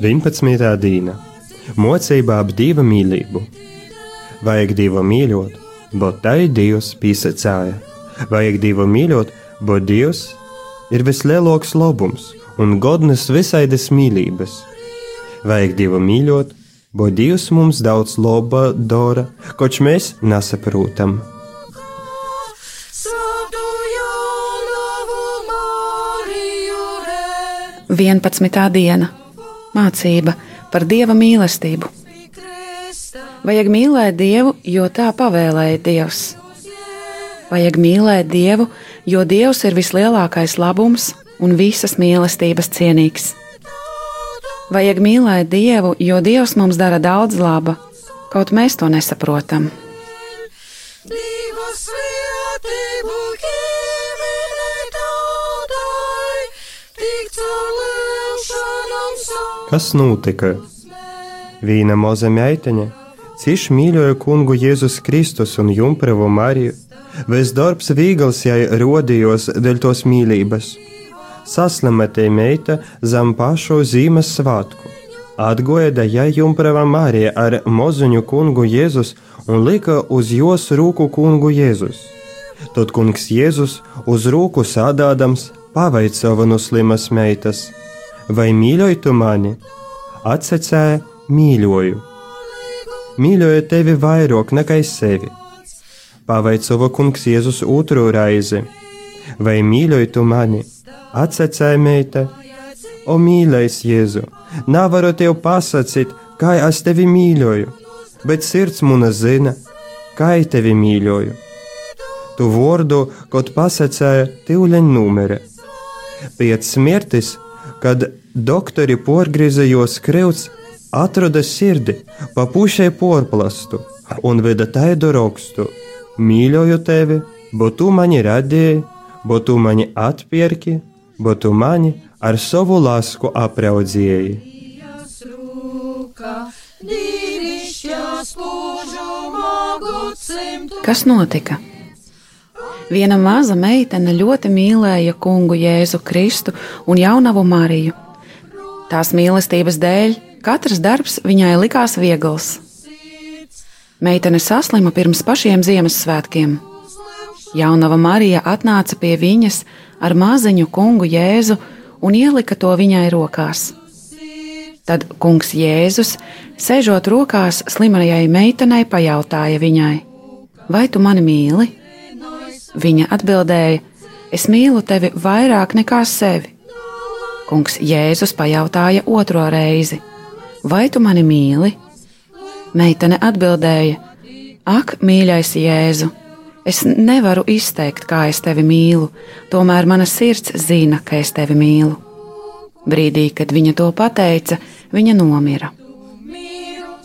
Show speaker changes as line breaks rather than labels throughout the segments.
11. dīna Mocībā ap dieva mīlību. Vajag dievu mīļot, bet tai Dievs pīsacāja. Vajag dievu mīļot, bet Dievs ir vislielākais labums un godnes visaidas mīlības. Vajag dievu mīļot, bet Dievs mums daudz laba dara, koč mēs nesaprotam.
11. diena mācība par dieva mīlestību. Vajag mīlēt Dievu, jo tā pavēlēja Dievs. Vajag mīlēt Dievu, jo Dievs ir vislielākais labums un visas mīlestības cienīgs. Vajag mīlēt Dievu, jo Dievs mums dara daudz laba, kaut mēs to nesaprotam.
Dieva
Kas notika? Vīna moza meiteņa, cīš mīļoja kungu Jēzus Kristus un Jumpravu Mariju, vis darbs vīgals jai rodījos dēļ tos mīlības. Saslimatē meita zem pašu zīmes svātku. Atgoja jai Jumprava Marija ar mozuņu kungu Jēzus un lika uz jos rūku kungu Jēzus. Tad kungs Jēzus uz rūku sādādams pavaicāja no slimas meitas: Vai mīļoji tu mani? Atsecēja, mīļoju. Mīļoju tevi vairāk nekā sevi. Pavaicāja kungs Jēzus otru reizi: Vai mīļoji tu mani? Atsecēja meita: O mīļais Jēzu, nevaru tev pasakīt, kā es tevi mīļoju, bet sirds mana zina, kā tevi mīļoju. Tu vārdu, kaut pasakēja, tīuļaņ numere. Pēc smirtis, kad doktori porgriezīja skriuts, atrada sirdi, papušai porplastu un veda taidu rakstu: Mīļoju tevi, bet tu mani radīji, bet tu mani atpirki, bet tu mani ar savu lasku
gadsimtu.
Kas notika? Viena maza meitene ļoti mīlēja kungu Jēzu Kristu un jaunavu Mariju. Tās mīlestības dēļ katrs darbs viņai likās viegls. Meitene saslima pirms pašiem Ziemassvētkiem. Jaunava Marija atnāca pie viņas ar maziņu kungu Jēzu un ielika to viņai rokās. Tad kungs Jēzus, sēžot rokās slimajai meitenei, pajautāja viņai: Vai tu mani mīli? Viņa atbildēja: Es mīlu tevi vairāk nekā sevi. Kungs Jēzus pajautāja otro reizi: Vai tu mani mīli? Meitene atbildēja: Ak, mīļais Jēzu! Es nevaru izteikt, kā es tevi mīlu, tomēr mana sirds zina, ka es tevi mīlu. Brīdī, kad viņa to pateica, viņa nomira.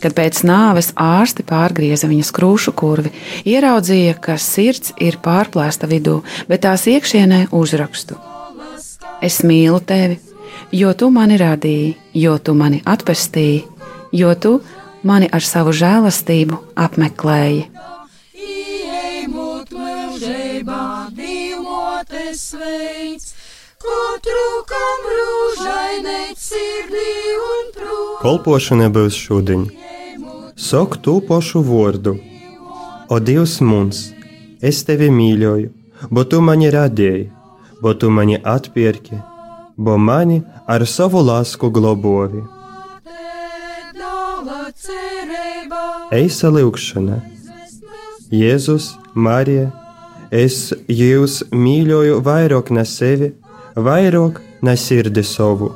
Kad pēc nāves ārsti pārgrieza viņas krūšu kurvi, ieraudzīja, ka sirds ir pārplēsta vidū, bet tās iekšienē uzrakstu: Es mīlu tevi, jo tu mani radīji, jo tu mani atpestīji, jo tu mani ar savu žēlastību apmeklēji.
Kolpošana būs šodien. Sok tu pašu vārdu. O Dievs mums, es tevi mīļoju, bet tu mani radīji, bet tu mani atpirki, bo mani ar savu lasku globovi. Eisa lūkšana. Jēzus, Marija, es jūs mīļoju vairāk ne sevi, vairāk ne sirdi savu.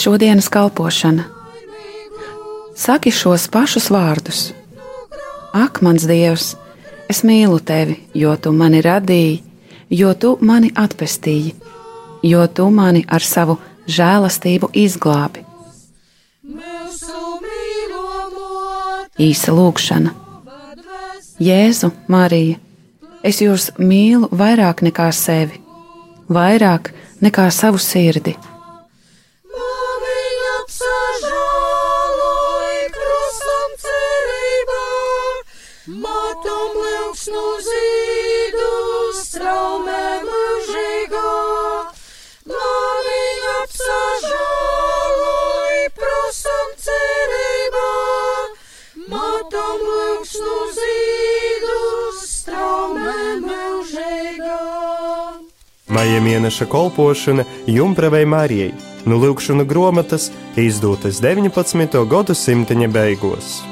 Šodienas kalpošana. Saki šos pašus vārdus. Ak, mans Dievs, es mīlu tevi, jo tu mani radīji, jo tu mani atpestīji, jo tu mani ar savu žēlastību izglābi. Īsa lūkšana. Jēzu, Marija, es jūs mīlu vairāk nekā sevi, vairāk nekā savu sirdi.
Matom liuksnu zīdu straumē mūžīgā. Mani apsažāloj krustam cerībā, matom liuksnu zīdu straumē mūžīgā.
Maija mēneša kolpošana Jumpravai Marijai no Lūkšana grāmatas izdotas 19. gadsimta beigās.